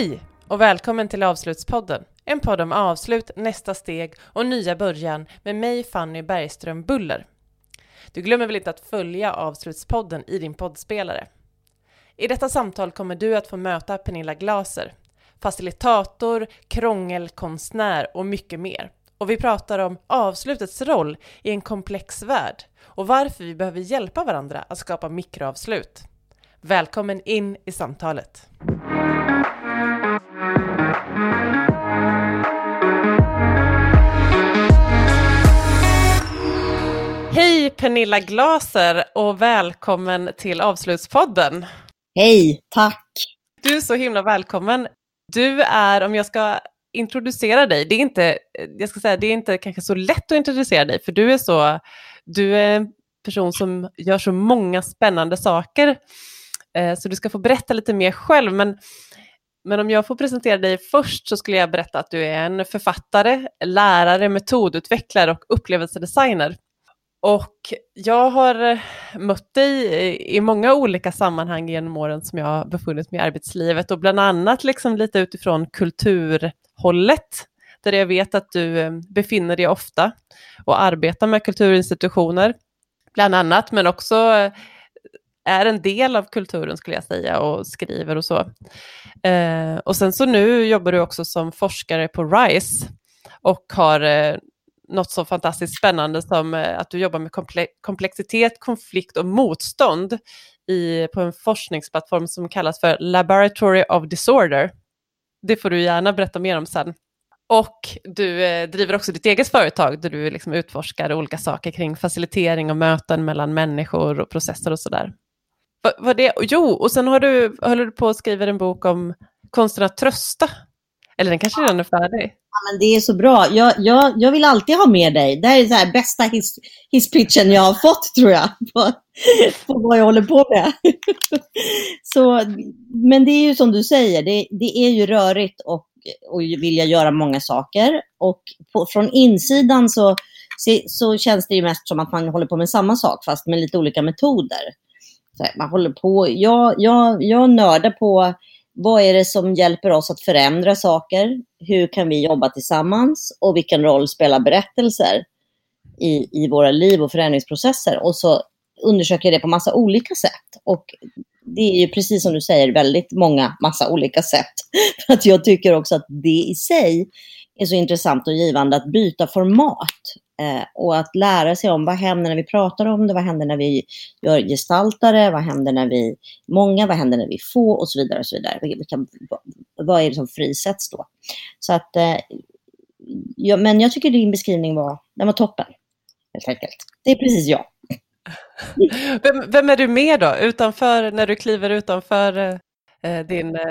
Hej och välkommen till Avslutspodden. En podd om avslut, nästa steg och nya början med mig Fanny Bergström Buller. Du glömmer väl inte att följa Avslutspodden i din poddspelare? I detta samtal kommer du att få möta Pernilla Glaser, facilitator, krångelkonstnär och mycket mer. Och vi pratar om avslutets roll i en komplex värld och varför vi behöver hjälpa varandra att skapa mikroavslut. Välkommen in i samtalet! Hej Pernilla Glaser och välkommen till Avslutspodden. Hej, tack. Du är så himla välkommen. Du är, om jag ska introducera dig, det är inte, jag ska säga, det är inte kanske så lätt att introducera dig, för du är så, du är en person som gör så många spännande saker. Eh, så du ska få berätta lite mer själv, men men om jag får presentera dig först så skulle jag berätta att du är en författare, lärare, metodutvecklare och upplevelsedesigner. Och jag har eh, mött dig eh, i många olika sammanhang genom åren som jag har befunnit mig i arbetslivet och bland annat liksom lite utifrån kulturhållet där jag vet att du eh, befinner dig ofta och arbetar med kulturinstitutioner bland annat men också är en del av kulturen skulle jag säga och skriver och så. Och sen så nu jobbar du också som forskare på RISE och har något så fantastiskt spännande som eh, att du jobbar med komple komplexitet, konflikt och motstånd i, på en forskningsplattform som kallas för Laboratory of Disorder. Det får du gärna berätta mer om sen. Och du eh, driver också ditt eget företag där du liksom utforskar olika saker kring facilitering och möten mellan människor och processer och sådär. Vad det? Jo, och sen har du, håller du på att skriva en bok om konsten att trösta. Eller den kanske redan är färdig? Ja, men det är så bra. Jag, jag, jag vill alltid ha med dig. Det här är så här bästa his, hisspitchen jag har fått, tror jag, på, på vad jag håller på med. så, men det är ju som du säger, det, det är ju rörigt och, och vilja göra många saker. Och på, från insidan så, så känns det ju mest som att man håller på med samma sak, fast med lite olika metoder man håller på, jag, jag, jag nördar på vad är det som hjälper oss att förändra saker? Hur kan vi jobba tillsammans? Och vilken roll spelar berättelser i, i våra liv och förändringsprocesser? Och så undersöker jag det på massa olika sätt. Och det är ju precis som du säger, väldigt många, massa olika sätt. För att jag tycker också att det i sig är så intressant och givande att byta format. Eh, och att lära sig om vad händer när vi pratar om det, vad händer när vi gör gestaltare, vad händer när vi många, vad händer när vi få och så vidare. Och så vidare. Vilka, vad är det som frisätts då? Så att, eh, ja, men jag tycker din beskrivning var, den var toppen. Helt enkelt. Det är precis jag. Vem, vem är du med då, utanför, när du kliver utanför eh, din, eh,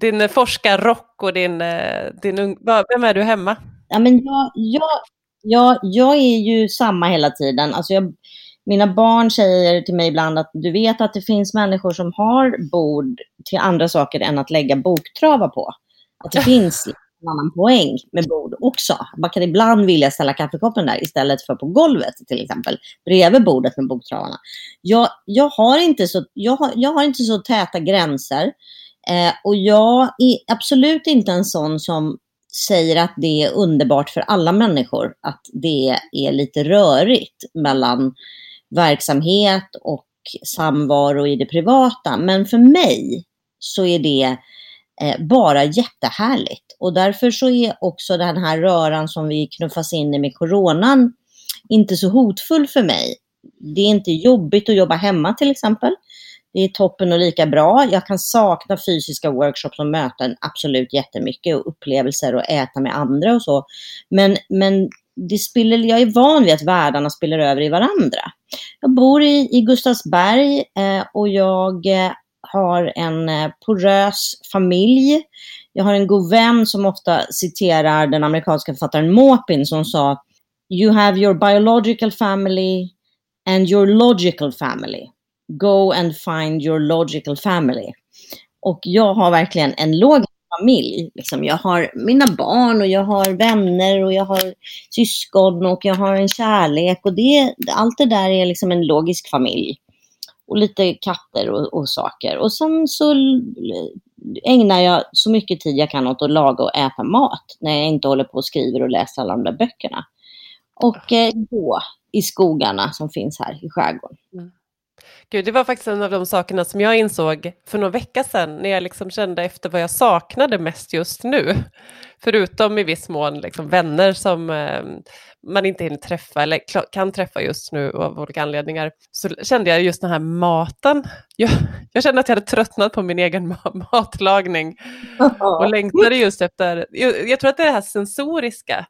din forskarrock och din, eh, din vem är du hemma? Ja, men jag, jag, jag, jag är ju samma hela tiden. Alltså jag, mina barn säger till mig ibland att du vet att det finns människor som har bord till andra saker än att lägga boktravar på. Att det finns en annan poäng med bord också. Man kan ibland vilja ställa kaffekoppen där istället för på golvet till exempel, bredvid bordet med boktravarna. Jag, jag, har, inte så, jag, har, jag har inte så täta gränser eh, och jag är absolut inte en sån som säger att det är underbart för alla människor att det är lite rörigt mellan verksamhet och samvaro i det privata. Men för mig så är det eh, Eh, bara jättehärligt. Och därför så är också den här röran som vi knuffas in i med coronan inte så hotfull för mig. Det är inte jobbigt att jobba hemma till exempel. Det är toppen och lika bra. Jag kan sakna fysiska workshops och möten absolut jättemycket och upplevelser och äta med andra och så. Men, men det spiller, jag är van vid att världarna spiller över i varandra. Jag bor i, i Gustavsberg eh, och jag eh, har en eh, porös familj. Jag har en god vän som ofta citerar den amerikanska författaren Maupin som sa You have your biological family and your logical family go and find your logical family. Och jag har verkligen en logisk familj. Liksom jag har mina barn och jag har vänner och jag har syskon och jag har en kärlek. Och det, allt det där är liksom en logisk familj. Och lite katter och, och saker. Och sen så ägnar jag så mycket tid jag kan åt att laga och äta mat när jag inte håller på och skriver och läser alla de där böckerna. Och eh, gå i skogarna som finns här i skärgården. Mm. Gud, det var faktiskt en av de sakerna som jag insåg för några vecka sedan när jag liksom kände efter vad jag saknade mest just nu. Förutom i viss mån liksom vänner som eh, man inte hinner träffa eller kan träffa just nu av olika anledningar. Så kände jag just den här maten. Jag, jag kände att jag hade tröttnat på min egen matlagning och längtade just efter, jag, jag tror att det är det här sensoriska.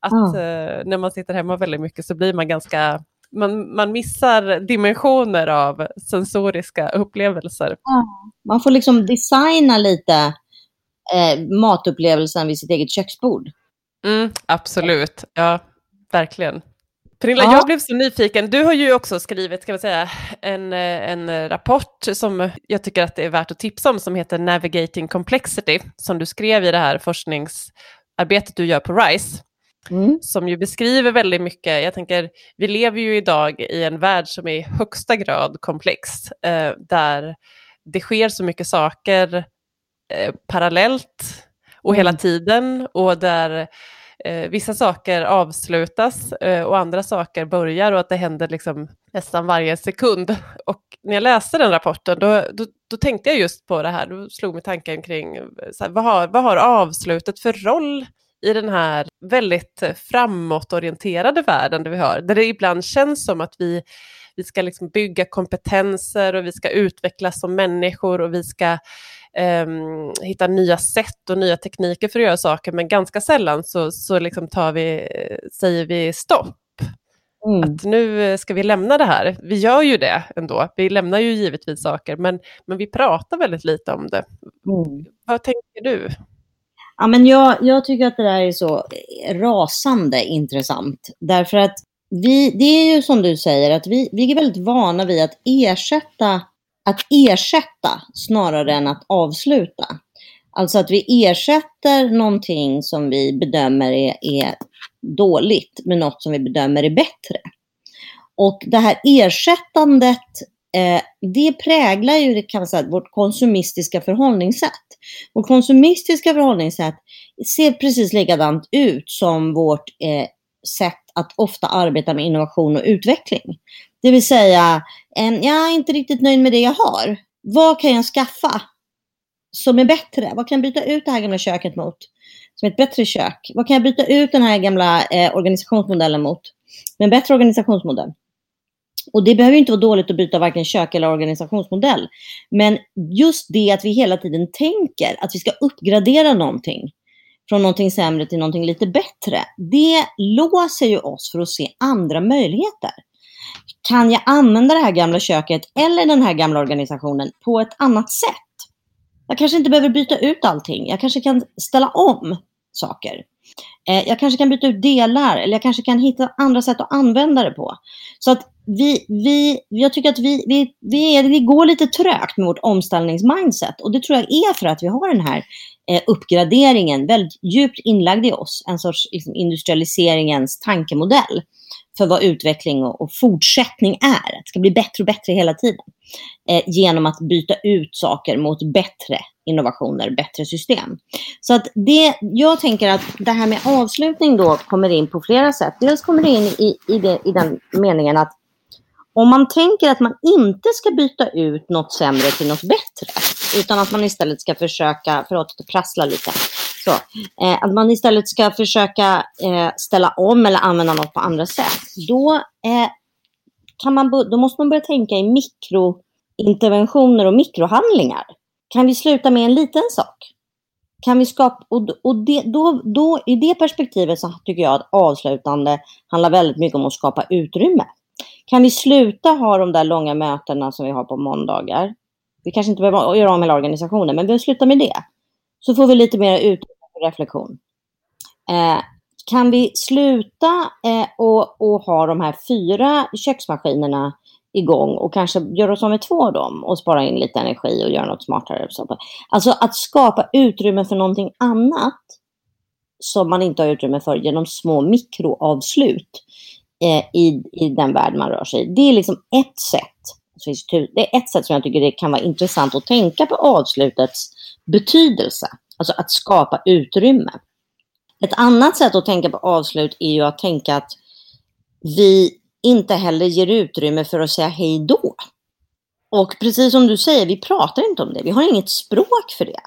Att mm. eh, när man sitter hemma väldigt mycket så blir man ganska man, man missar dimensioner av sensoriska upplevelser. Ja, man får liksom designa lite eh, matupplevelsen vid sitt eget köksbord. Mm, absolut, ja, verkligen. Pernilla, ja. jag blev så nyfiken. Du har ju också skrivit ska man säga, en, en rapport som jag tycker att det är värt att tipsa om som heter Navigating Complexity, som du skrev i det här forskningsarbetet du gör på RISE. Mm. som ju beskriver väldigt mycket. Jag tänker, vi lever ju idag i en värld som är i högsta grad komplex, eh, där det sker så mycket saker eh, parallellt och mm. hela tiden och där eh, vissa saker avslutas eh, och andra saker börjar och att det händer liksom nästan varje sekund. Och när jag läste den rapporten då, då, då tänkte jag just på det här, då slog mig tanken kring eh, här, vad, har, vad har avslutet för roll i den här väldigt eh, framåtorienterade världen där vi har, där det ibland känns som att vi, vi ska liksom bygga kompetenser och vi ska utvecklas som människor och vi ska um, hitta nya sätt och nya tekniker för att göra saker, men ganska sällan så, så liksom tar vi, säger vi stopp. Mm. Att nu ska vi lämna det här. Vi gör ju det ändå. Vi lämnar ju givetvis saker, men, men vi pratar väldigt lite om det. Mm. Vad tänker du? Ja, men jag, jag tycker att det där är så rasande intressant. Därför att vi, det är ju som du säger, att vi, vi är väldigt vana vid att ersätta, att ersätta snarare än att avsluta. Alltså att vi ersätter någonting som vi bedömer är, är dåligt med något som vi bedömer är bättre. Och det här ersättandet, eh, det präglar ju kan man säga, vårt konsumistiska förhållningssätt. Vårt konsumistiska förhållningssätt ser precis likadant ut som vårt eh, sätt att ofta arbeta med innovation och utveckling. Det vill säga, en, jag är inte riktigt nöjd med det jag har. Vad kan jag skaffa som är bättre? Vad kan jag byta ut det här gamla köket mot? Som ett bättre kök. Vad kan jag byta ut den här gamla eh, organisationsmodellen mot? Med en bättre organisationsmodell. Och det behöver inte vara dåligt att byta varken kök eller organisationsmodell. Men just det att vi hela tiden tänker att vi ska uppgradera någonting från någonting sämre till någonting lite bättre. Det låser ju oss för att se andra möjligheter. Kan jag använda det här gamla köket eller den här gamla organisationen på ett annat sätt? Jag kanske inte behöver byta ut allting. Jag kanske kan ställa om saker. Eh, jag kanske kan byta ut delar eller jag kanske kan hitta andra sätt att använda det på. Så att vi, vi, jag tycker att vi, vi, vi, är, vi går lite trögt med vårt omställningsmindset och det tror jag är för att vi har den här eh, uppgraderingen väldigt djupt inlagd i oss, en sorts liksom, industrialiseringens tankemodell för vad utveckling och, och, fortsättning är. Det ska bli bättre och bättre hela tiden. Eh, genom att byta ut saker mot bättre innovationer, bättre system. Så att det, jag tänker att det här med avslutning då kommer in på flera sätt. Dels kommer det in i, i, det, i den meningen att om man tänker att man inte ska byta ut något sämre till något bättre, utan att man istället ska försöka, förlåt att det prasslar lite, så, eh, att man istället ska försöka eh, ställa om eller använda något på andra sätt, då, eh, kan man, då måste man börja tänka i mikrointerventioner och mikrohandlingar. Kan vi sluta med en liten sak? Kan vi skapa, och, och det, då, då, i det perspektivet så tycker jag att avslutande handlar väldigt mycket om att skapa utrymme. Kan vi sluta ha de där långa mötena som vi har på måndagar? Vi kanske inte behöver göra om hela organisationen, men vi slutar med det. Så får vi lite mer utrymme för reflektion. Eh, kan vi sluta eh, och, och ha de här fyra köksmaskinerna igång och kanske göra oss av med två av dem och spara in lite energi och göra något smartare. Alltså att skapa utrymme för någonting annat som man inte har utrymme för genom små mikroavslut eh, i, i den värld man rör sig i. Det är liksom ett sätt. Det är ett sätt som jag tycker det kan vara intressant att tänka på avslutets betydelse. Alltså att skapa utrymme. Ett annat sätt att tänka på avslut är ju att tänka att vi inte heller ger utrymme för att säga hej då. Och precis som du säger, vi pratar inte om det. Vi har inget språk för det.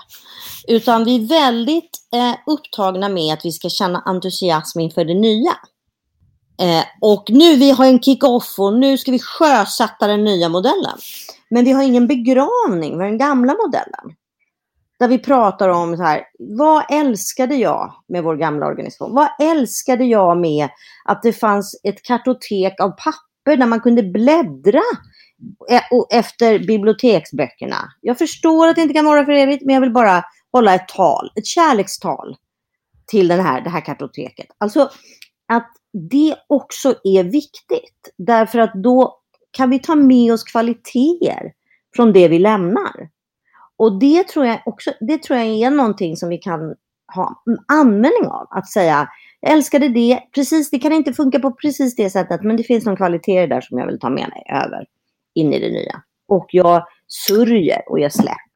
Utan vi är väldigt eh, upptagna med att vi ska känna entusiasm inför det nya. Eh, och nu vi har en kick-off och nu ska vi sjösätta den nya modellen. Men vi har ingen begravning för den gamla modellen. Där vi pratar om så här, vad älskade jag med vår gamla organisation? Vad älskade jag med att det fanns ett kartotek av papper där man kunde bläddra eh, efter biblioteksböckerna. Jag förstår att det inte kan vara för evigt, men jag vill bara hålla ett tal, ett kärlekstal till den här, det här kartoteket. Alltså att det också är viktigt. Därför att då kan vi ta med oss kvaliteter från det vi lämnar. Och det tror jag också, det tror jag är någonting som vi kan ha användning av. Att säga, jag älskade det, precis, det kan inte funka på precis det sättet, men det finns någon kvalitet där som jag vill ta med mig över in i det nya. Och jag sörjer och jag släpper.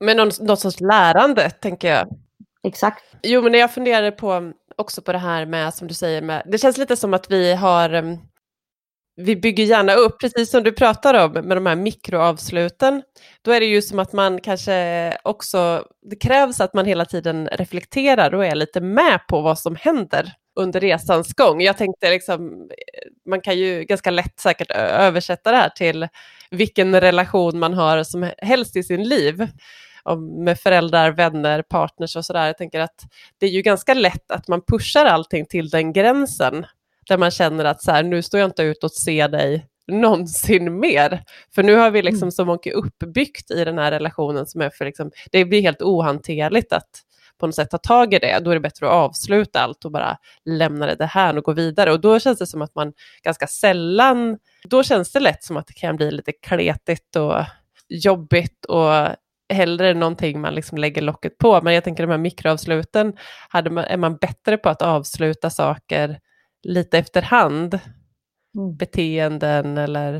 Men någon, något sorts lärande, tänker jag. Exakt. Jo, men jag funderar på också på det här med, som du säger, med, det känns lite som att vi har, mm, vi bygger gärna upp, precis som du pratar om, med de här mikroavsluten. Då är det ju som att man kanske också, det krävs att man hela tiden reflekterar och är lite med på vad som händer under resans gång. Jag tänkte liksom, man kan ju ganska lätt säkert översätta det här till vilken relation man har som helst i sin liv med föräldrar, vänner, partners och sådär. Jag tänker att det är ju ganska lätt att man pushar allting till den gränsen där man känner att så här, nu står jag inte ut och se dig någonsin mer. För nu har vi liksom mm. så mycket uppbyggt i den här relationen som är för liksom, det blir helt ohanterligt att på något sätt ta tag i det. Då är det bättre att avsluta allt och bara lämna det här och gå vidare. Och då känns det som att man ganska sällan, då känns det lätt som att det kan bli lite kletigt och jobbigt och hellre någonting man liksom lägger locket på. Men jag tänker de här mikroavsluten, hade man, är man bättre på att avsluta saker lite efterhand, mm. beteenden eller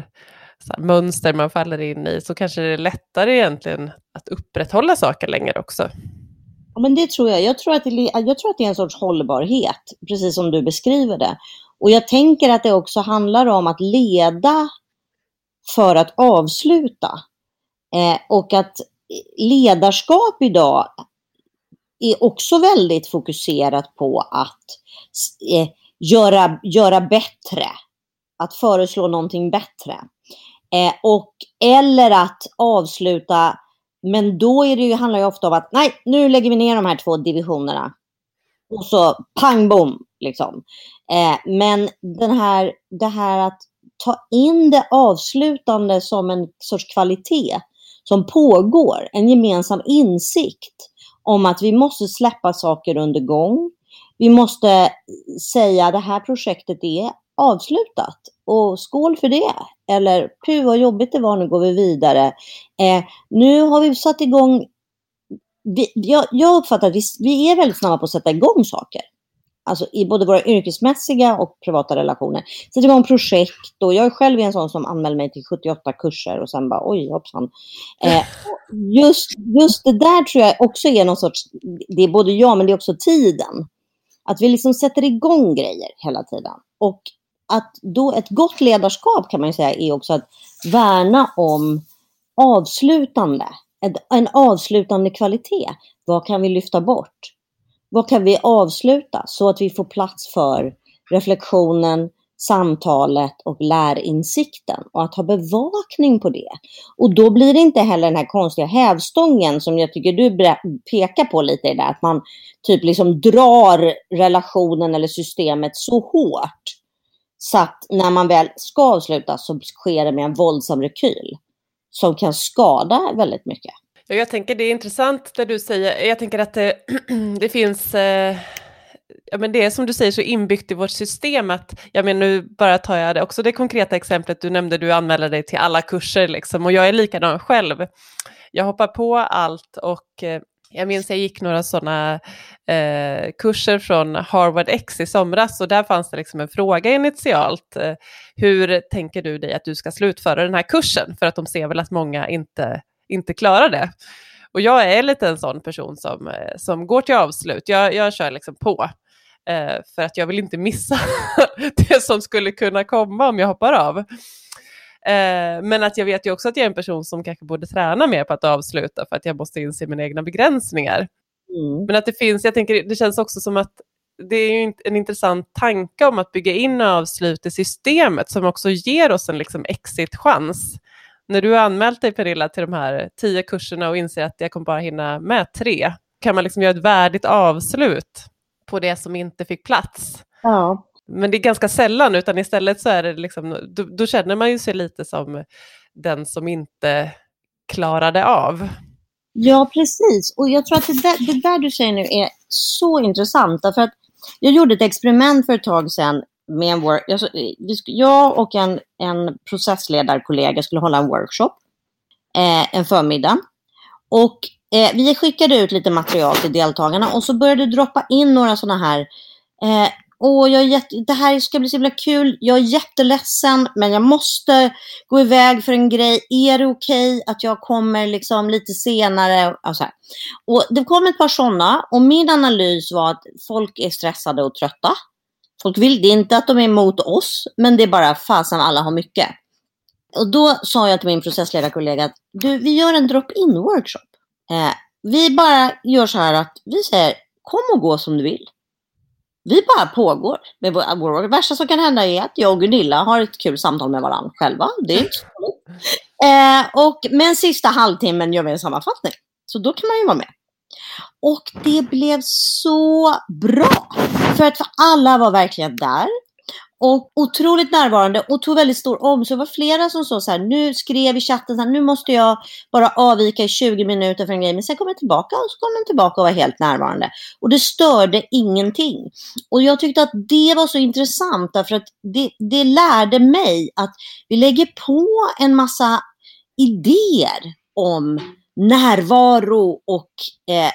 här, mönster man faller in i, så kanske det är lättare egentligen att upprätthålla saker längre också. Ja, men det tror jag. Jag tror, att det, jag tror att det är en sorts hållbarhet, precis som du beskriver det. Och jag tänker att det också handlar om att leda för att avsluta. Eh, och att ledarskap idag är också väldigt fokuserat på att eh, göra, göra bättre. Att föreslå någonting bättre. Eh, och, eller att avsluta, men då är det ju, handlar det ofta om att nej, nu lägger vi ner de här två divisionerna. Och så pang bom, liksom. Eh, men den här, det här att ta in det avslutande som en sorts kvalitet som pågår, en gemensam insikt om att vi måste släppa saker under gång. Vi måste säga det här projektet är avslutat och skål för det. Eller puh vad jobbigt det var, nu går vi vidare. Eh, nu har vi satt igång, vi, jag, jag uppfattar att vi, vi är väldigt snabba på att sätta igång saker alltså i både våra yrkesmässiga och privata relationer. Sätta igång projekt och jag är själv en sån som anmäler mig till 78 kurser och sen bara oj hoppsan. Eh, just, just det där tror jag också är någon sorts, det är både jag men det är också tiden. Att vi liksom sätter igång grejer hela tiden. Och att då ett gott ledarskap kan man säga är också att värna om avslutande, en, en avslutande kvalitet. Vad kan vi lyfta bort? vad kan vi avsluta så att vi får plats för reflektionen, samtalet och lärinsikten och att ha bevakning på det. Och då blir det inte heller den här konstiga hävstången som jag tycker du pekar på lite i det, att man typ liksom drar relationen eller systemet så hårt så att när man väl ska avsluta så sker det med en våldsam rekyl som kan skada väldigt mycket. Jag tänker det är intressant det du säger. Jag tänker att det, det finns, eh, ja men det är som du säger så inbyggt i vårt system att, jag menar nu bara tar jag det också det konkreta exemplet du nämnde, du anmäler dig till alla kurser liksom och jag är likadan själv. Jag hoppar på allt och eh, jag minns jag gick några sådana eh, kurser från Harvard X i somras och där fanns det liksom en fråga initialt. Eh, hur tänker du dig att du ska slutföra den här kursen? För att de ser väl att många inte inte klarar det. Och jag är lite en sån person som, eh, som går till avslut. Jag, jag kör liksom på. Eh, för att jag vill inte missa det som skulle kunna komma om jag hoppar av. Eh, men att jag vet ju också att jag är en person som kanske borde träna mer på att avsluta för att jag måste inse mina egna begränsningar. Mm. Men att det finns, jag tänker det känns också som att det är en intressant tanke om att bygga in avslut i systemet som också ger oss en liksom exit-chans. När du har anmält dig Perilla till de här tio kurserna och inser att jag kommer bara hinna med tre, kan man liksom göra ett värdigt avslut på det som inte fick plats. Ja. Men det är ganska sällan, utan istället så är det liksom, då, då känner man ju sig lite som den som inte klarade av. Ja, precis. Och jag tror att det där, det där du säger nu är så intressant. Därför att jag gjorde ett experiment för ett tag sedan med en work, alltså, eh, jag, jag och en, en processledarkollega skulle hålla en workshop eh, en förmiddag. Och eh, vi skickade ut lite material till deltagarna och så började det droppa in några sådana här eh, Åh, jag jätte, det här ska bli så himla kul. Jag är jätteledsen, men jag måste gå iväg för en grej. Är det okej okay att jag kommer liksom lite senare? Alltså och det kom ett par sådana och min analys var att folk är stressade och trötta. Folk vill, det är inte att de är emot oss, men det är bara fasen alla har mycket. Och då sa jag till min processledarkollega att du, vi gör en drop-in workshop. Eh, vi bara gör så här att vi säger kom och gå som du vill vi bara pågår med vår, vår Det värsta som kan hända är att jag och Gunilla har ett kul samtal med varandra själva. Det är inte så eh, och, Men sista halvtimmen gör vi en sammanfattning. Så då kan man ju vara med. Och det blev så bra. För att för alla var verkligen där. Och otroligt närvarande och tog väldigt stor omsorg. Det var flera som sa så här, nu skrev i chatten så här, nu måste jag bara avvika i 20 minuter för en grej. Men sen kom jag tillbaka och så kom jag tillbaka och var helt närvarande. Och det störde ingenting. Och jag tyckte att det var så intressant därför att det, det lärde mig att vi lägger på en massa idéer om närvaro och eh,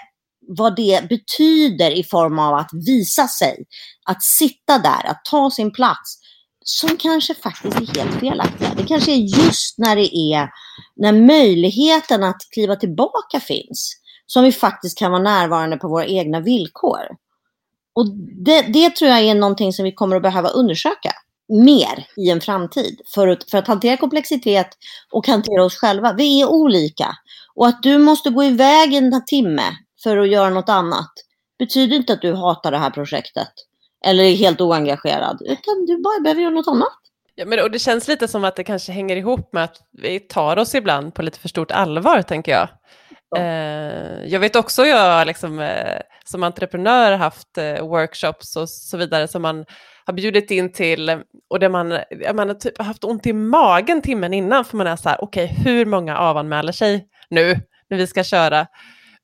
vad det betyder i form av att visa sig, att sitta där, att ta sin plats, som kanske faktiskt är helt felaktiga. Det kanske är just när det är, när möjligheten att kliva tillbaka finns, som vi faktiskt kan vara närvarande på våra egna villkor. Och det, det tror jag är någonting som vi kommer att behöva undersöka mer i en framtid för att, för att hantera komplexitet och hantera oss själva. Vi är olika. Och att du måste gå iväg en timme för att göra något annat betyder inte att du hatar det här projektet eller är helt oengagerad, utan du bara behöver göra något annat. Ja, men, och det känns lite som att det kanske hänger ihop med att vi tar oss ibland på lite för stort allvar, tänker jag. Ja. Eh, jag vet också, jag liksom, eh, som entreprenör haft eh, workshops och så vidare som man har bjudit in till och där man, man har typ haft ont i magen timmen innan för man är så här, okej, okay, hur många avanmäler sig nu när vi ska köra?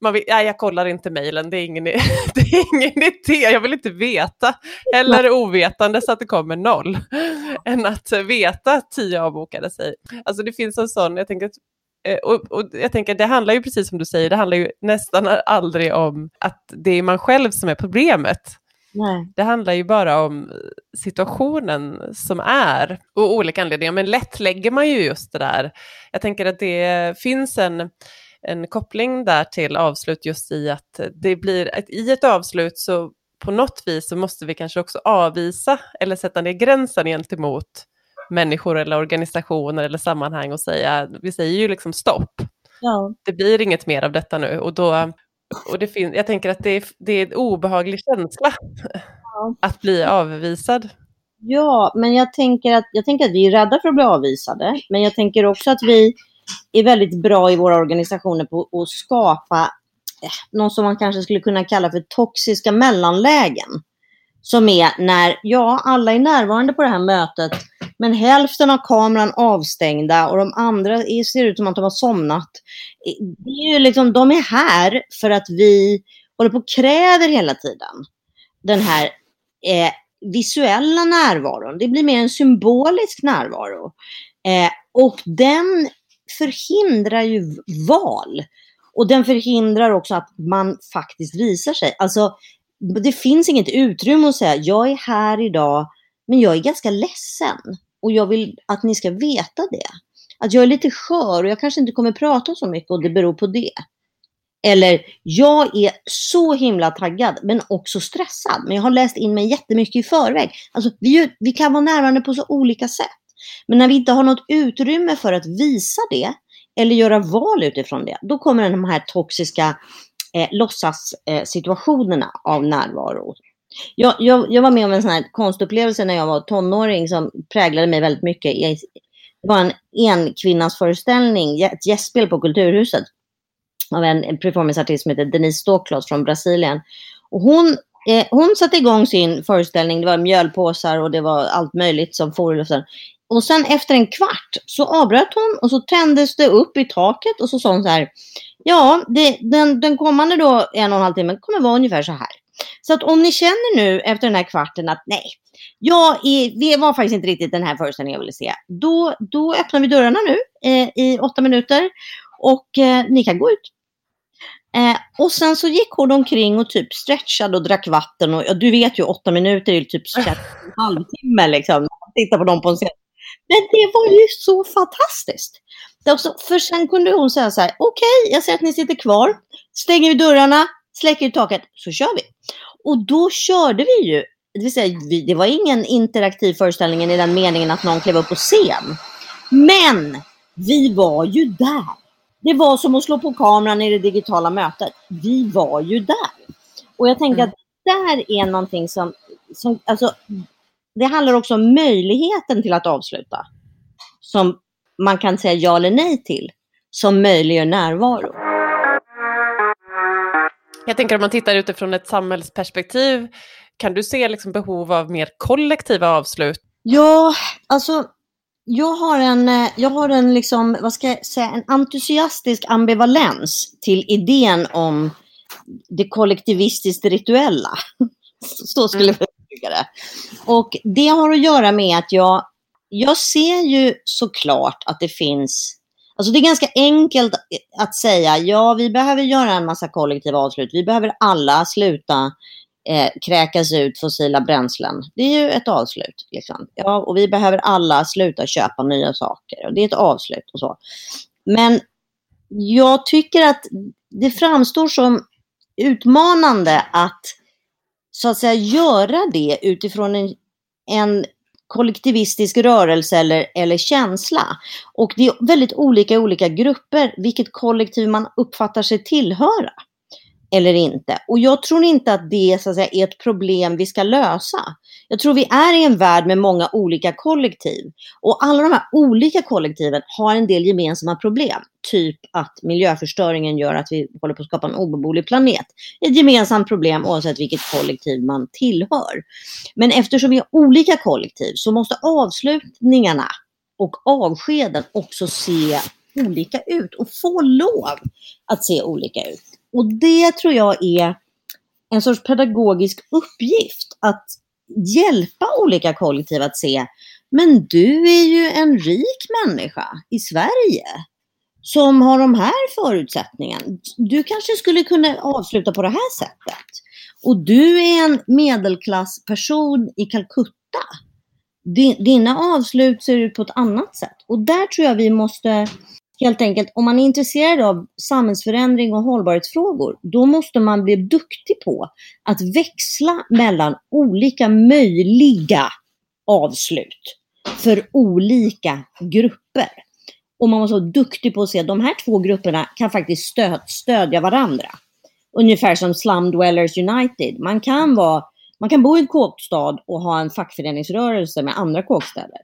man vill, nej, jag kollar inte mejlen, det, är ingen, det är ingen idé, jag vill inte veta. Eller ovetande så att det kommer noll. Än att veta att tio avbokade sig. Alltså det finns en sån, jag tänker, eh, och, och, jag tänker det handlar ju precis som du säger, det handlar ju nästan aldrig om att det är man själv som är problemet. Nej. Det handlar ju bara om situationen som är och olika anledningar. Men lätt lägger man ju just det där. Jag tänker att det finns en, en koppling där till avslut just i att det blir, ett, i ett avslut så på något vis så måste vi kanske också avvisa eller sätta ner gränsen gentemot människor eller organisationer eller sammanhang och säga, vi säger ju liksom stopp. Ja. Det blir inget mer av detta nu och då, och det jag tänker att det är, det är en obehaglig känsla ja. att bli avvisad. Ja, men jag tänker, att, jag tänker att vi är rädda för att bli avvisade, men jag tänker också att vi är väldigt bra i våra organisationer på att skapa eh, något som man kanske skulle kunna kalla för toxiska mellanlägen. Som är när, ja, alla är närvarande på det här mötet, men hälften av kameran avstängda och de andra ser ut som att de har somnat. Det är ju liksom, de är här för att vi håller på och kräver hela tiden den här eh, visuella närvaron. Det blir mer en symbolisk närvaro. Eh, och den förhindrar ju val. Och den förhindrar också att man faktiskt visar sig. Alltså, det finns inget utrymme att säga, jag är här idag, men jag är ganska ledsen. Och jag vill att ni ska veta det. Att jag är lite skör och jag kanske inte kommer prata så mycket och det beror på det. Eller jag är så himla taggad men också stressad. Men jag har läst in mig jättemycket i förväg. Alltså, vi, vi kan vara närvarande på så olika sätt. Men när vi inte har något utrymme för att visa det eller göra val utifrån det, då kommer de här toxiska eh, låtsassituationerna eh, av närvaro. Jag, jag, jag, var med om en sån här konstupplevelse när jag var tonåring som präglade mig väldigt mycket. Det var en enkvinnasföreställning, ett gästspel på Kulturhuset av en, performanceartist som heter Denise Stoklos från Brasilien. Och hon, eh, hon satte igång sin föreställning, det var mjölpåsar och det var allt möjligt som for i luften. Och sen efter en kvart så avbröt hon och så tändes det upp i taket och så sa hon så här. Ja, det, den, den kommande då en och en halv timme kommer vara ungefär så här. Så att om ni känner nu efter den här kvarten att nej, jag är, det var faktiskt inte riktigt den här föreställningen jag ville se. Då, då öppnar vi dörrarna nu eh, i åtta minuter och eh, ni kan gå ut. Eh, och sen så gick hon omkring och typ stretchade och drack vatten. Och, ja, du vet ju, åtta minuter är typ en halvtimme liksom. Titta på dem på en scen. Men det var ju så fantastiskt. Också, för sen kunde hon säga så här, okej, okay, jag ser att ni sitter kvar. Stänger vi dörrarna, släcker vi taket, så kör vi. Och då körde vi ju, det vill säga, vi, det var ingen interaktiv föreställning i den meningen att någon klev upp på scen. Men vi var ju där. Det var som att slå på kameran i det digitala mötet. Vi var ju där. Och jag tänker mm. att där är någonting som, som alltså, det handlar också om möjligheten till att avsluta. Som man kan säga ja eller nej till. Som möjliggör närvaro. Jag tänker om man tittar utifrån ett samhällsperspektiv, kan du se liksom behov av mer kollektiva avslut? Ja, alltså jag har en, eh, jag har en, liksom, vad ska jag säga, en entusiastisk ambivalens till idén om det kollektivistiskt rituella. Så skulle mm. jag uttrycka det. Och det har att göra med att jag, jag ser ju såklart att det finns Alltså det är ganska enkelt eh, att säga, ja vi behöver göra en massa kollektiva avslut. Vi behöver alla sluta eh, kräkas ut fossila bränslen. Det är ju ett avslut. Liksom. Ja, och vi behöver alla sluta köpa nya saker. Och det är ett avslut och så. Men jag tycker att det framstår som utmanande att så att säga göra det utifrån en, en kollektivistisk rörelse eller, eller känsla. Och det är väldigt olika i olika grupper vilket kollektiv man uppfattar sig tillhöra eller inte. Och jag tror inte att det så att säga, är ett problem vi ska lösa. Jag tror vi är i en värld med många olika kollektiv. Och alla de här olika kollektiven har en del gemensamma problem. Typ att miljöförstöringen gör att vi håller på att skapa en obeboelig planet. Ett gemensamt problem oavsett vilket kollektiv man tillhör. Men eftersom vi har olika kollektiv så måste avslutningarna och avskeden också se olika ut och få lov att se olika ut. Och det tror jag är en sorts pedagogisk uppgift att hjälpa olika kollektiv att se, men du är ju en rik människa i Sverige som har de här förutsättningarna. Du kanske skulle kunna avsluta på det här sättet. Och du är en medelklassperson i Calcutta. Dina avslut ser ut på ett annat sätt. Och där tror jag vi måste helt enkelt, om man är intresserad av samhällsförändring och hållbarhetsfrågor, då måste man bli duktig på att växla mellan olika möjliga avslut för olika grupper. Och man måste vara duktig på att se att de här två grupperna kan faktiskt stöd, stödja varandra. Ungefär som Slum Dwellers United. Man kan, vara, man kan bo i en kåkstad och ha en fackföreningsrörelse med andra kåkstäder.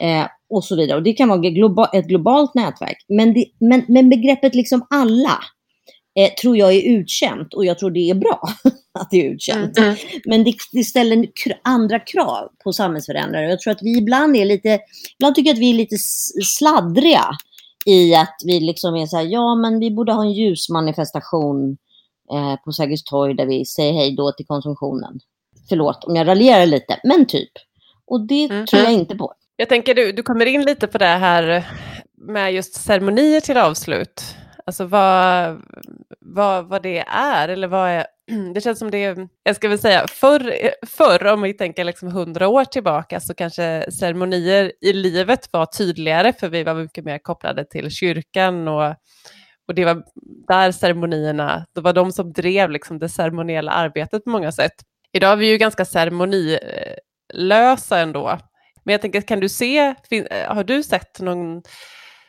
Eh, och så vidare. Och det kan vara globa ett globalt nätverk. Men, det, men, men begreppet liksom alla eh, tror jag är utkänt och jag tror det är bra att det är utkänt. Mm. Men det, det ställer andra krav på samhällsförändrare. Jag tror att vi ibland är lite, ibland tycker jag att vi är lite sladdriga i att vi liksom är så här, ja men vi borde ha en ljusmanifestation eh, på Sergels torg där vi säger hej då till konsumtionen. Förlåt om jag raljerar lite, men typ. Och det mm. tror jag inte på. Jag tänker du, du kommer in lite på det här med just ceremonier till avslut. Alltså vad, vad, vad det är, eller vad är... Det känns som det jag ska väl säga, förr, förr om vi tänker liksom hundra år tillbaka så kanske ceremonier i livet var tydligare för vi var mycket mer kopplade till kyrkan och och det var där ceremonierna, det var de som drev liksom det ceremoniella arbetet på många sätt. Idag är vi ju ganska ceremonilösa eh, ändå. Men jag tänker, kan du se, eh, har du sett någon,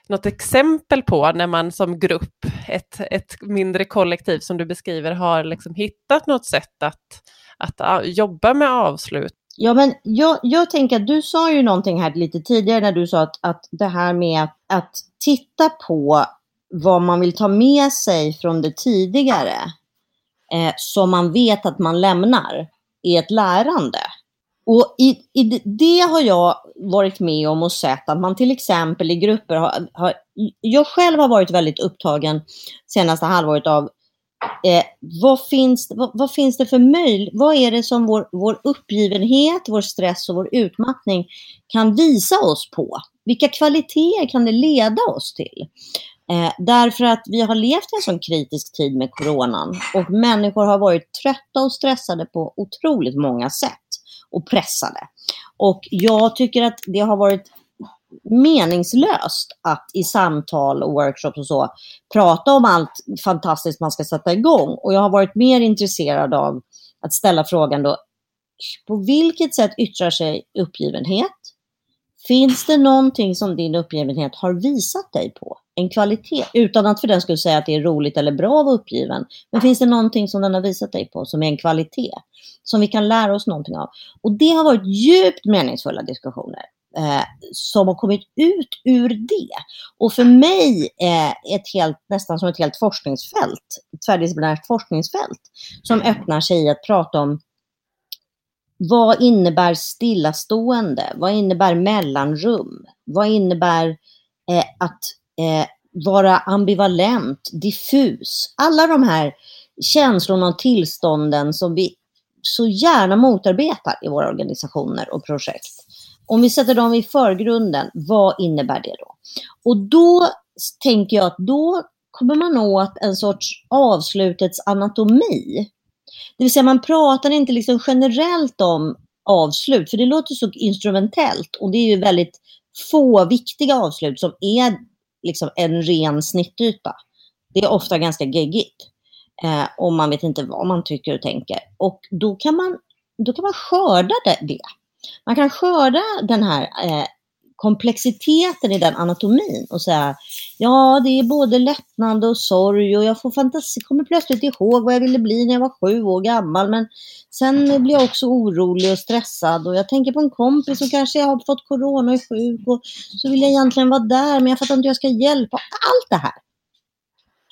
något exempel på när man som grupp, ett, ett mindre kollektiv som du beskriver, har liksom hittat något sätt att, att ah, jobba med avslut? Ja, men jag, jag tänker att du sa ju någonting här lite tidigare när du sa att, att det här med att, att titta på vad man vill ta med sig från det tidigare, eh, som man vet att man lämnar, är ett lärande. Och i, i, det har jag varit med om och sett att man till exempel i grupper har, har jag själv har varit väldigt upptagen senaste halvåret av eh, vad, finns, vad, vad, finns det för möjlighet, vad är det som vår, vår uppgivenhet, vår stress och vår utmattning kan visa oss på? Vilka kvaliteter kan det leda oss till? Eh, därför att vi har levt i en sån kritisk tid med coronan och människor har varit trötta och stressade på otroligt många sätt och pressade. Och jag tycker att det har varit meningslöst att i samtal och workshops och så prata om allt fantastiskt man ska sätta igång. Och jag har varit mer intresserad av att ställa frågan då, på vilket sätt yttrar sig uppgivenhet? Finns det någonting som din uppgivenhet har visat dig på? En kvalitet, utan att för den skulle säga att det är roligt eller bra att vara uppgiven. Men finns det någonting som den har visat dig på som är en kvalitet? Som vi kan lära oss någonting av. Och det har varit djupt meningsfulla diskussioner. Eh, som har kommit ut ur det. Och för mig är ett helt, nästan som ett helt forskningsfält, ett tvärdisciplinärt forskningsfält, som öppnar sig i att prata om vad innebär stillastående? Vad innebär mellanrum? Vad innebär eh, att eh, vara ambivalent, diffus? Alla de här känslorna och tillstånden som vi så gärna motarbetar i våra organisationer och projekt. Om vi sätter dem i förgrunden, vad innebär det då? Och då tänker jag att då kommer man åt en sorts avslutets anatomi. Det vill säga man pratar inte liksom generellt om avslut, för det låter så instrumentellt och det är ju väldigt få viktiga avslut som är liksom en ren snittyta. Det är ofta ganska geggigt. Eh, och man vet inte vad man tycker och tänker. Och då kan man, då kan man skörda det. Man kan skörda den här eh, komplexiteten i den anatomin och säga ja, det är både lättnad och sorg och jag får fantasi, kommer plötsligt ihåg vad jag ville bli när jag var sju år gammal. Men sen blir jag också orolig och stressad och jag tänker på en kompis som kanske har fått corona och är sjuk och så vill jag egentligen vara där men jag fattar inte hur jag ska hjälpa. Allt det här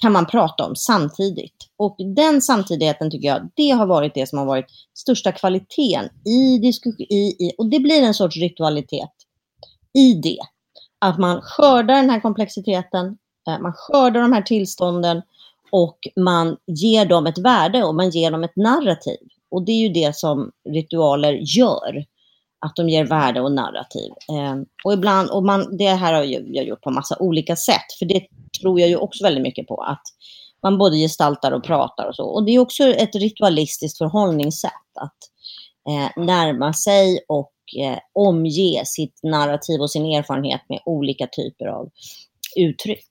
kan man prata om samtidigt. Och den samtidigheten tycker jag, det har varit det som har varit största kvaliteten i diskussion, i, i, och det blir en sorts ritualitet i det. Att man skördar den här komplexiteten, eh, man skördar de här tillstånden och man ger dem ett värde och man ger dem ett narrativ. Och det är ju det som ritualer gör. Att de ger värde och narrativ. Ehm, och ibland, och man, det här har jag gjort på massa olika sätt, för det tror jag ju också väldigt mycket på. Att man både gestaltar och pratar och så. Och det är också ett ritualistiskt förhållningssätt. Att eh, närma sig och eh, omge sitt narrativ och sin erfarenhet med olika typer av uttryck.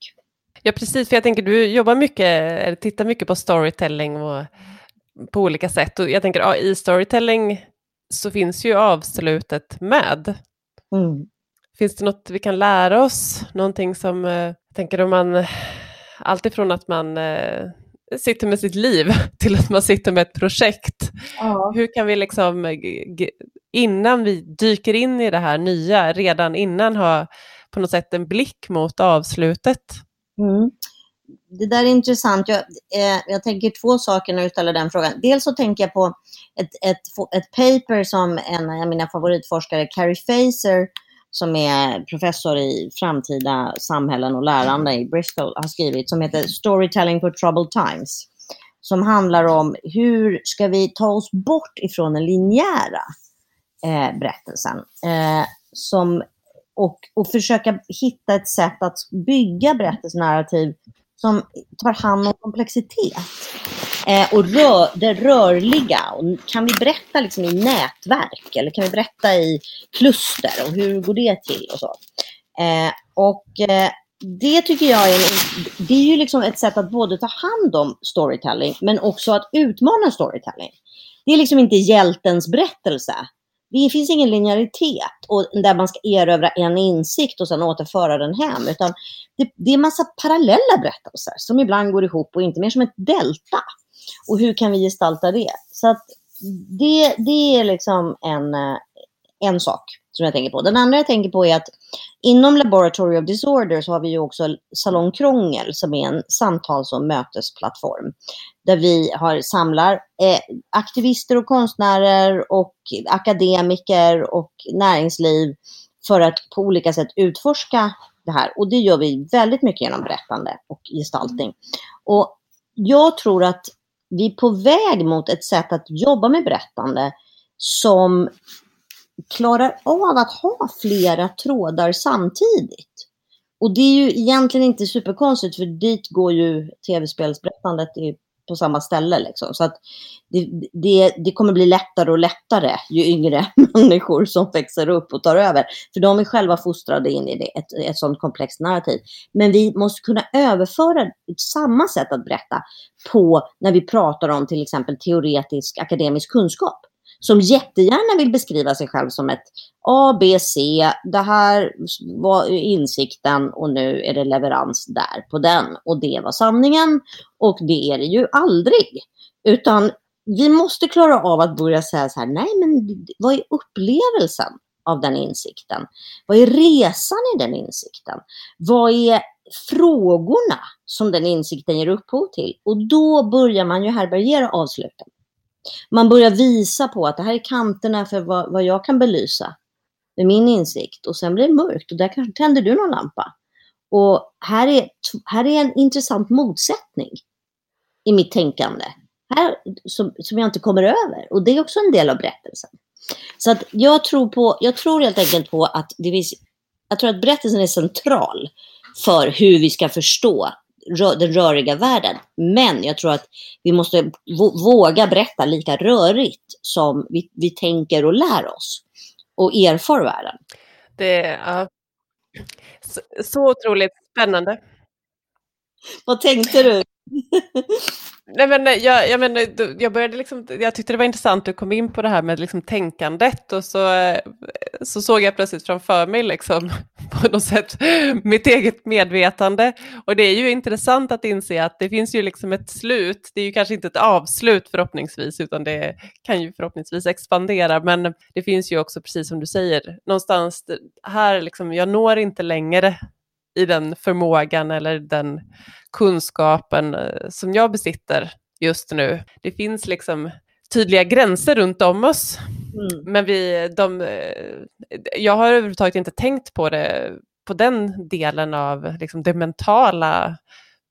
Ja, precis, för jag tänker du jobbar mycket, eller tittar mycket på storytelling och på olika sätt. Och jag tänker ja, i storytelling så finns ju avslutet med. Mm. Finns det något vi kan lära oss? Någonting som, eh, tänker om man, alltifrån att man eh, sitter med sitt liv till att man sitter med ett projekt. Ja. Hur kan vi liksom, eh, innan vi dyker in i det här nya, redan innan ha på något sätt en blick mot avslutet? Mm. Det där är intressant. Jag, eh, jag tänker två saker när du ställer den frågan. Dels så tänker jag på ett, ett, ett paper som en av mina favoritforskare, Carrie Faser, som är professor i framtida samhällen och lärande i Bristol, har skrivit som heter Storytelling for Troubled Times. Som handlar om hur ska vi ta oss bort ifrån den linjära eh, berättelsen. Eh, som, och, och försöka hitta ett sätt att bygga berättelsenarrativ som tar hand om komplexitet. Eh, och rör, det rörliga. Och kan vi berätta liksom i nätverk eller kan vi berätta i kluster och hur går det till och så. Eh, och eh, det tycker jag är, en, det är ju liksom ett sätt att både ta hand om storytelling men också att utmana storytelling. Det är liksom inte hjältens berättelse. Det finns ingen linjäritet och där man ska erövra en insikt och sen återföra den hem. Utan det, det är en massa parallella berättelser som ibland går ihop och inte mer som ett delta. Och hur kan vi gestalta det? Så att det, det är liksom en, eh, en sak som jag tänker på. Den andra jag tänker på är att inom Laboratory of Disorder så har vi ju också Salong Krångel som är en samtals och mötesplattform. Där vi har, samlar eh, aktivister och konstnärer och akademiker och näringsliv för att på olika sätt utforska det här. Och det gör vi väldigt mycket genom berättande och gestaltning. Och jag tror att vi är på väg mot ett sätt att jobba med berättande som klarar av att ha flera trådar samtidigt. Och det är ju egentligen inte superkonstigt för dit går ju tv-spelsberättandet på samma ställe. Liksom. Så att det, det, det, kommer bli lättare och lättare ju yngre människor som växer upp och tar över. För de är själva fostrade in i det, ett, ett sådant komplext narrativ. Men vi måste kunna överföra samma sätt att berätta på när vi pratar om till exempel teoretisk akademisk kunskap som jättegärna vill beskriva sig själv som ett A, B, C. Det här var insikten och nu är det leverans där på den. Och det var sanningen. Och det är det ju aldrig. Utan vi måste klara av att börja säga så här, nej men vad är upplevelsen av den insikten? Vad är resan i den insikten? Vad är frågorna som den insikten ger upphov till? Och då börjar man ju härbärgera avsluten. Man börjar visa på att det här är kanterna för vad, vad jag kan belysa med min insikt. Och sen blir det mörkt och där kanske tänder du någon lampa. Och här är, här är en intressant motsättning i mitt tänkande. Här, som, som jag inte kommer över. Och det är också en del av berättelsen. Så att jag tror på, jag tror helt enkelt på att det vis, jag tror att berättelsen är central för hur vi ska förstå den röriga världen. Men jag tror att vi måste våga berätta lika rörigt som vi, vi tänker och lär oss och erfar världen. Det är så, så otroligt spännande. Vad tänkte du? Nej, men jag, jag, men, jag, började liksom, jag tyckte det var intressant att du kom in på det här med liksom tänkandet och så, eh, så såg jag plötsligt framför mig liksom, på något sätt mitt eget medvetande. Och det är ju intressant att inse att det finns ju liksom ett slut. Det är ju kanske inte ett avslut förhoppningsvis, utan det kan ju förhoppningsvis expandera. Men det finns ju också, precis som du säger, någonstans här, liksom, jag når inte längre i den förmågan eller den kunskapen eh, som jag besitter just nu. Det finns liksom tydliga gränser runt om oss. Mm. Men vi, de, eh, jag har överhuvudtaget inte tänkt på det, på den delen av liksom den mentala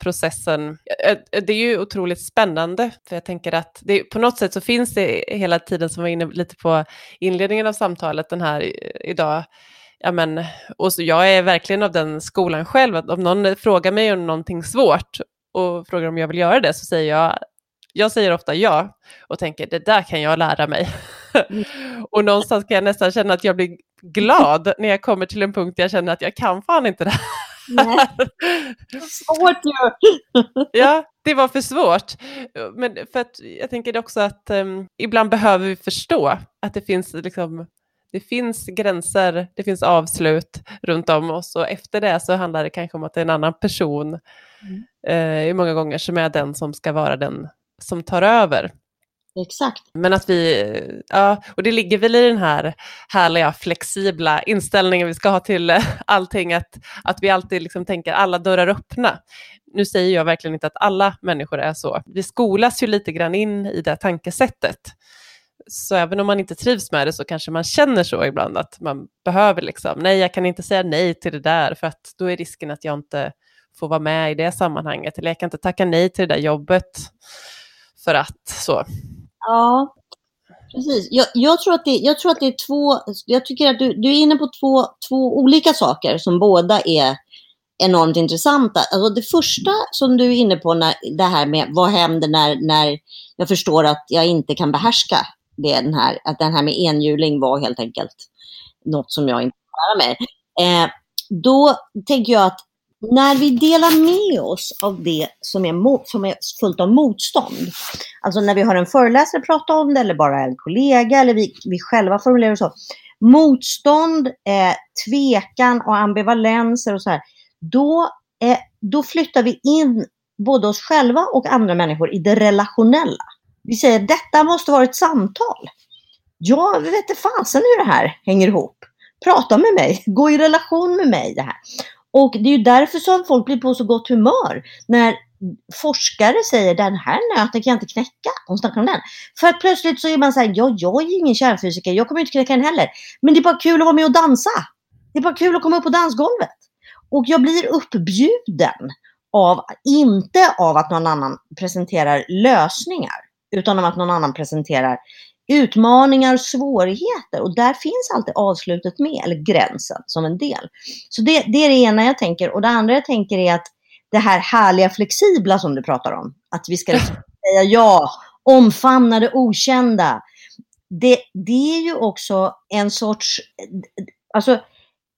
processen. Eh, det är ju otroligt spännande, för jag tänker att det, på något sätt så finns det hela tiden, som var inne lite på inledningen av samtalet den här idag, ja men, och så jag är verkligen av den skolan själv, att om någon frågar mig om någonting svårt och frågar om jag vill göra det så säger jag, jag säger ofta ja och tänker det där kan jag lära mig. Mm. och någonstans kan jag nästan känna att jag blir glad när jag kommer till en punkt där jag känner att jag kan fan inte det här. Nej. Svårt ju! ja, det var för svårt. Men för att jag tänker också att um, ibland behöver vi förstå att det finns liksom det finns gränser, det finns avslut runt om oss och efter det så handlar det kanske om att det är en annan person mm. eh, många gånger som är den som ska vara den som tar över. Exakt. Men att vi, ja, och det ligger väl i den här härliga flexibla inställningen vi ska ha till allting, att, att vi alltid liksom tänker alla dörrar öppna. Nu säger jag verkligen inte att alla människor är så. Vi skolas ju lite grann in i det tankesättet. Så även om man inte trivs med det så kanske man känner så ibland att man behöver liksom, nej jag kan inte säga nej till det där för att då är risken att jag inte får vara med i det sammanhanget eller jag kan inte tacka nej till det där jobbet för att så. Ja, precis. Jag, jag, tror, att det, jag tror att det är två, jag tycker att du, du är inne på två, två olika saker som båda är enormt intressanta. Alltså det första som du är inne på, när, det här med vad händer när, när jag förstår att jag inte kan behärska det den här, att den här med enhjuling var helt enkelt något som jag inte lärde mig. Eh, då tänker jag att när vi delar med oss av det som är, mot, som är fullt av motstånd, alltså när vi har en föreläsare prata om det eller bara en kollega eller vi, vi själva formulerar så, motstånd, eh, tvekan och ambivalenser och så här, då, eh, då flyttar vi in både oss själva och andra människor i det relationella. Vi säger detta måste vara ett samtal. Jag vet inte fasen hur det här hänger ihop. Prata med mig, gå i relation med mig det här. Och det är ju därför som folk blir på så gott humör när forskare säger den här nöten kan jag inte knäcka. De snackar om den. För att plötsligt så är man så här, ja, jag är ingen kärnfysiker, jag kommer inte knäcka den heller. Men det är bara kul att vara med och dansa. Det är bara kul att komma upp på dansgolvet. Och jag blir uppbjuden av, inte av att någon annan presenterar lösningar, utan av att någon annan presenterar utmaningar och svårigheter. Och där finns alltid avslutet med, eller gränsen som en del. Så det, det är det ena jag tänker. Och det andra jag tänker är att det här härliga flexibla som du pratar om, att vi ska liksom säga ja, omfamna det okända. Det, det är ju också en sorts, alltså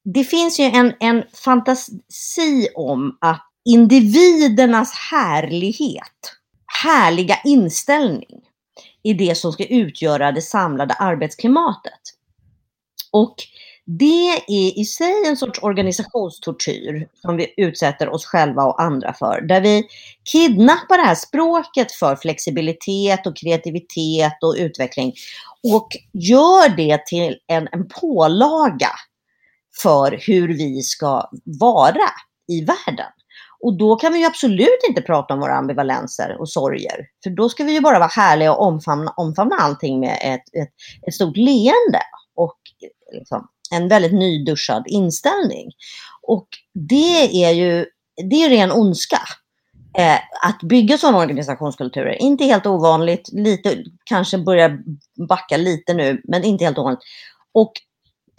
det finns ju en, en fantasi om att individernas härlighet, härliga inställning, i det som ska utgöra det samlade arbetsklimatet. Och det är i sig en sorts organisationstortyr som vi utsätter oss själva och andra för. Där vi kidnappar det här språket för flexibilitet och kreativitet och utveckling och gör det till en, en pålaga för hur vi ska vara i världen. Och då kan vi ju absolut inte prata om våra ambivalenser och sorger. För då ska vi ju bara vara härliga och omfamna, omfamna allting med ett, ett, ett stort leende och liksom, en väldigt nyduschad inställning. Och det är ju det är ren ondska. Eh, att bygga sådana organisationskulturer, inte helt ovanligt, lite, kanske börjar backa lite nu, men inte helt ovanligt. Och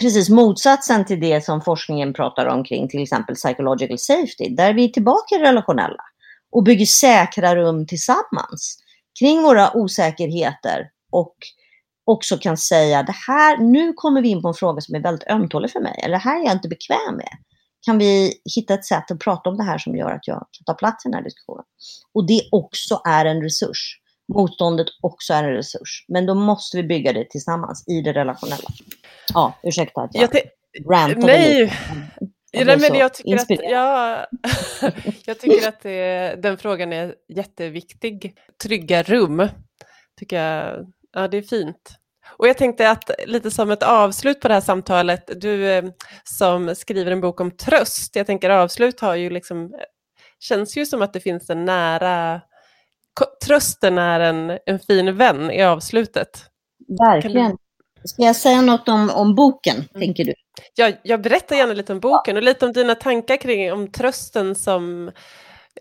precis motsatsen till det som forskningen pratar om kring till exempel psychological safety, där vi är tillbaka i relationella och bygger säkra rum tillsammans kring våra osäkerheter och också kan säga det här, nu kommer vi in på en fråga som är väldigt ömtålig för mig, eller det här är jag inte bekväm med. Kan vi hitta ett sätt att prata om det här som gör att jag kan ta plats i den här diskussionen? Och det också är en resurs. Motståndet också är en resurs. Men då måste vi bygga det tillsammans i det relationella. Ja, ursäkta att jag, jag Nej. Nej, men jag tycker, att, ja, jag tycker att det, den frågan är jätteviktig. Trygga rum, tycker jag, ja det är fint. Och jag tänkte att lite som ett avslut på det här samtalet, du eh, som skriver en bok om tröst, jag tänker avslut har ju liksom, känns ju som att det finns en nära, trösten är en, en fin vän i avslutet. Verkligen. Ska jag säga något om, om boken, mm. tänker du? Ja, jag berättar gärna lite om boken och lite om dina tankar kring om trösten som,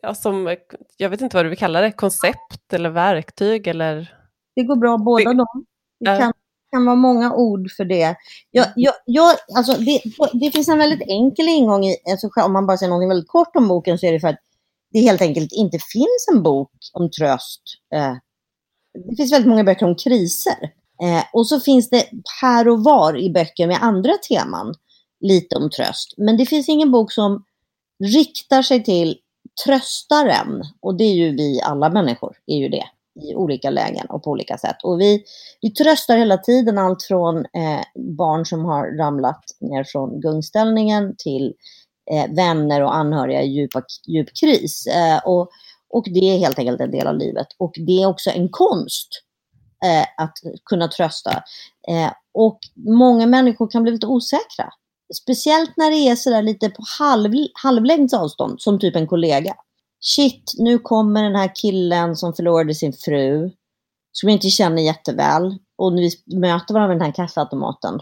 ja, som, jag vet inte vad du vill kalla det, koncept eller verktyg eller? Det går bra båda det, dem. Det kan, kan vara många ord för det. Jag, mm. jag, jag, alltså det, det finns en väldigt enkel ingång i, alltså om man bara säger något väldigt kort om boken så är det för att det helt enkelt inte finns en bok om tröst. Eh, det finns väldigt många böcker om kriser. Eh, och så finns det här och var i böcker med andra teman lite om tröst. Men det finns ingen bok som riktar sig till tröstaren. Och det är ju vi alla människor, är ju det i olika lägen och på olika sätt. Och vi, vi tröstar hela tiden allt från eh, barn som har ramlat ner från gungställningen till eh, vänner och anhöriga i djupa, djup kris. Eh, och, och det är helt enkelt en del av livet. Och det är också en konst eh, att kunna trösta. Eh, och många människor kan bli lite osäkra. Speciellt när det är sådär lite på halv, halvlängds avstånd, som typ en kollega. Shit, nu kommer den här killen som förlorade sin fru, som jag inte känner jätteväl. Och vi möter varandra vid den här kaffeautomaten.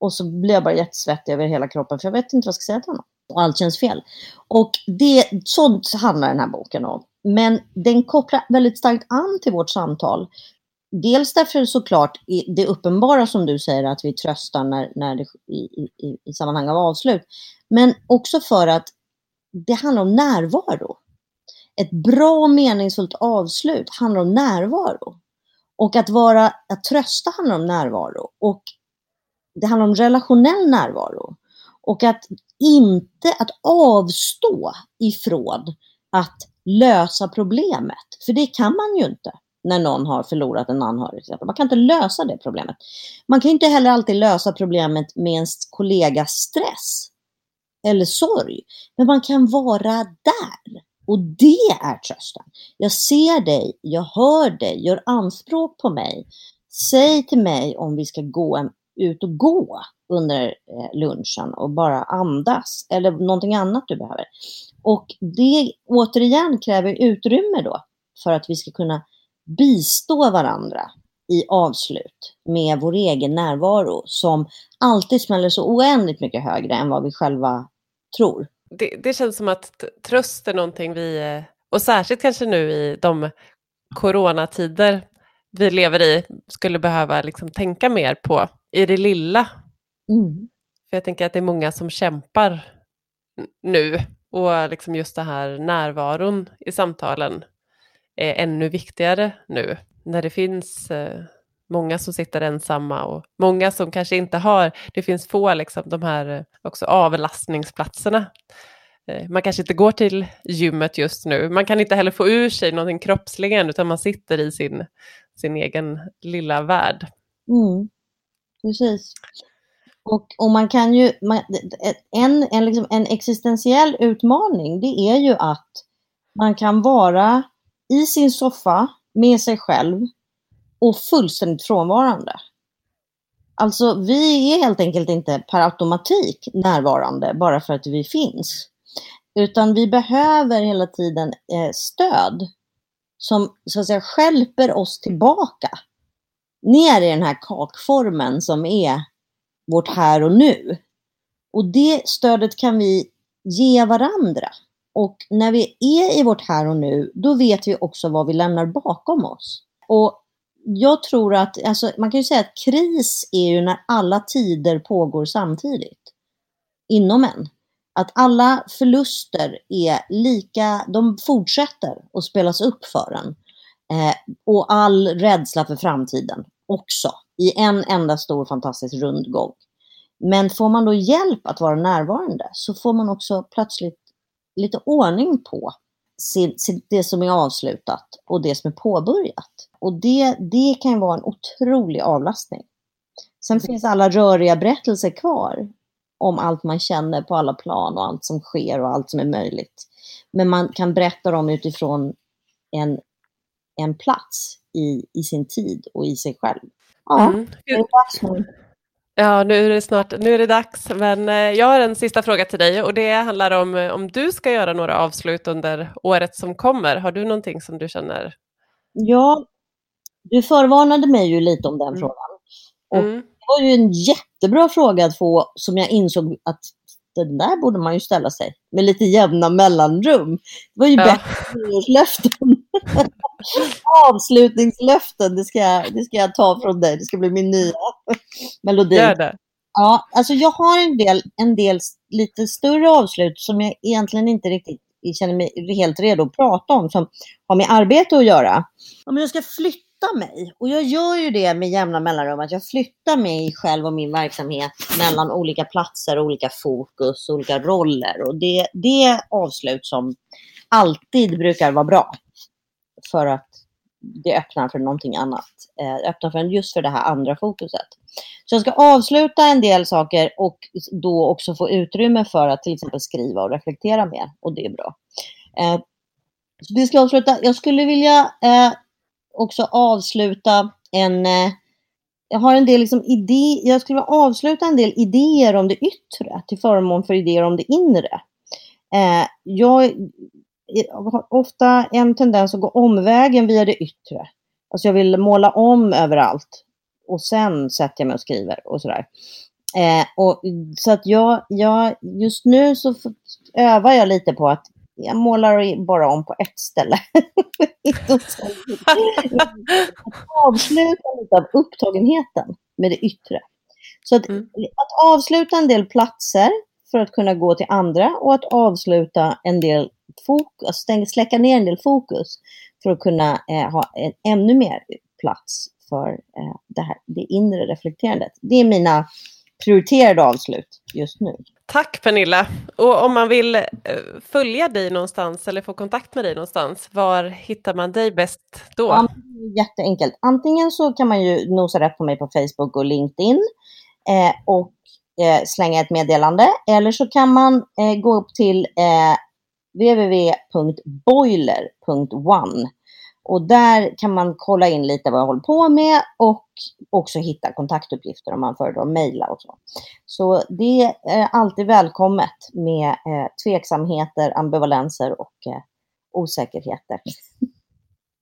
Och så blir jag bara jättesvettig över hela kroppen, för jag vet inte vad jag ska säga till honom. Och allt känns fel. Och det, sånt handlar den här boken om. Men den kopplar väldigt starkt an till vårt samtal. Dels därför såklart det uppenbara som du säger att vi tröstar när, när det, i, i, i sammanhang av avslut. Men också för att det handlar om närvaro. Ett bra och meningsfullt avslut handlar om närvaro. Och att, vara, att trösta handlar om närvaro. Och det handlar om relationell närvaro. Och att inte att avstå ifrån att lösa problemet. För det kan man ju inte när någon har förlorat en anhörig. Man kan inte lösa det problemet. Man kan inte heller alltid lösa problemet med en kollegas stress eller sorg. Men man kan vara där. Och det är trösten. Jag ser dig, jag hör dig, gör anspråk på mig. Säg till mig om vi ska gå ut och gå under eh, lunchen och bara andas eller någonting annat du behöver. Och det återigen kräver utrymme då för att vi ska kunna bistå varandra i avslut med vår egen närvaro som alltid smäller så oändligt mycket högre än vad vi själva tror. Det, det känns som att tröst är någonting vi, eh, och särskilt kanske nu i de coronatider vi lever i, skulle behöva liksom tänka mer på i det lilla. Mm. För jag tänker att det är många som kämpar nu och liksom just det här närvaron i samtalen är ännu viktigare nu när det finns eh, många som sitter ensamma och många som kanske inte har, det finns få liksom de här eh, också avlastningsplatserna. Eh, man kanske inte går till gymmet just nu, man kan inte heller få ur sig någonting kroppsligen utan man sitter i sin, sin egen lilla värld. Mm. Precis. Och, och man kan ju, man, en, en, liksom, en existentiell utmaning det är ju att man kan vara i sin soffa med sig själv och fullständigt frånvarande. Alltså vi är helt enkelt inte per automatik närvarande bara för att vi finns. Utan vi behöver hela tiden eh, stöd som så att säga skälper oss tillbaka ner i den här kakformen som är vårt här och nu. Och det stödet kan vi ge varandra. Och när vi är i vårt här och nu, då vet vi också vad vi lämnar bakom oss. Och jag tror att, alltså, man kan ju säga att kris är ju när alla tider pågår samtidigt inom en. Att alla förluster är lika, de fortsätter att spelas upp för en. Eh, och all rädsla för framtiden också i en enda stor fantastisk rundgång. Men får man då hjälp att vara närvarande så får man också plötsligt lite ordning på det som är avslutat och det som är påbörjat. Och det, det kan vara en otrolig avlastning. Sen mm. finns alla röriga berättelser kvar om allt man känner på alla plan och allt som sker och allt som är möjligt. Men man kan berätta dem utifrån en, en plats i, i sin tid och i sig själv. Ja, mm. det är. Ja, nu är det snart, nu är det dags, men eh, jag har en sista fråga till dig och det handlar om eh, om du ska göra några avslut under året som kommer. Har du någonting som du känner? Ja, du förvarnade mig ju lite om den mm. frågan. Och mm. Det var ju en jättebra fråga att få som jag insåg att den där borde man ju ställa sig med lite jämna mellanrum. Det var ju ja. bättre löften. Avslutningslöften, det ska, jag, det ska jag ta från dig. Det ska bli min nya melodi. Gör det. Ja, alltså jag har en del, en del lite större avslut som jag egentligen inte riktigt känner mig helt redo att prata om, som har med arbete att göra. Om jag ska flytta mig, och jag gör ju det med jämna mellanrum, att jag flyttar mig själv och min verksamhet mellan olika platser, olika fokus, olika roller. Och det, det är avslut som alltid brukar vara bra för att det öppnar för någonting annat. Det öppnar för just för det här andra fokuset. Så jag ska avsluta en del saker och då också få utrymme för att till exempel skriva och reflektera mer. Och det är bra. Eh, så vi ska avsluta. Jag skulle vilja eh, också avsluta en... Jag har en del liksom idé, jag skulle vilja avsluta en del idéer om det yttre till förmån för idéer om det inre. Jag ofta en tendens att gå omvägen via det yttre. Alltså jag vill måla om överallt och sen sätter jag mig och skriver och sådär. Eh, och, så att jag, jag, just nu så övar jag lite på att jag målar bara om på ett ställe. avsluta lite av upptagenheten med det yttre. Så att, mm. att avsluta en del platser för att kunna gå till andra och att avsluta en del fokus, släcka ner en del fokus för att kunna eh, ha en, ännu mer plats för eh, det, här, det inre reflekterandet. Det är mina prioriterade avslut just nu. Tack Pernilla. Och om man vill eh, följa dig någonstans eller få kontakt med dig någonstans, var hittar man dig bäst då? Ja, jätteenkelt. Antingen så kan man ju nosa rätt på mig på Facebook och LinkedIn eh, och eh, slänga ett meddelande. Eller så kan man eh, gå upp till eh, www.boiler.one och där kan man kolla in lite vad jag håller på med och också hitta kontaktuppgifter om man föredrar mejla och så. Så det är alltid välkommet med eh, tveksamheter, ambivalenser och eh, osäkerheter.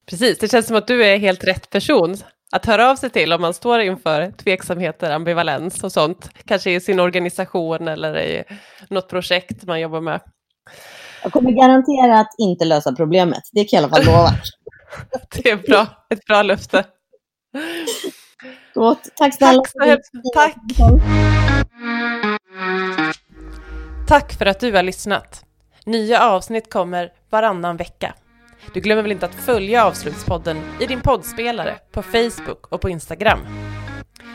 Precis, det känns som att du är helt rätt person att höra av sig till om man står inför tveksamheter, ambivalens och sånt. Kanske i sin organisation eller i något projekt man jobbar med. Jag kommer garanterat inte lösa problemet, det kan jag i alla fall lova. Det är bra, ett bra löfte. Gott. Tack snälla. Tack, tack. Tack för att du har lyssnat. Nya avsnitt kommer varannan vecka. Du glömmer väl inte att följa Avslutspodden i din poddspelare, på Facebook och på Instagram.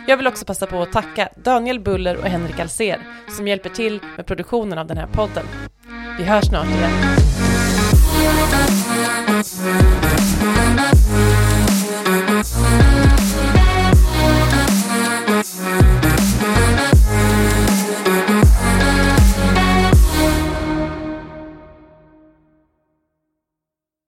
Jag vill också passa på att tacka Daniel Buller och Henrik Alser som hjälper till med produktionen av den här podden. Vi hörs snart igen. Thank.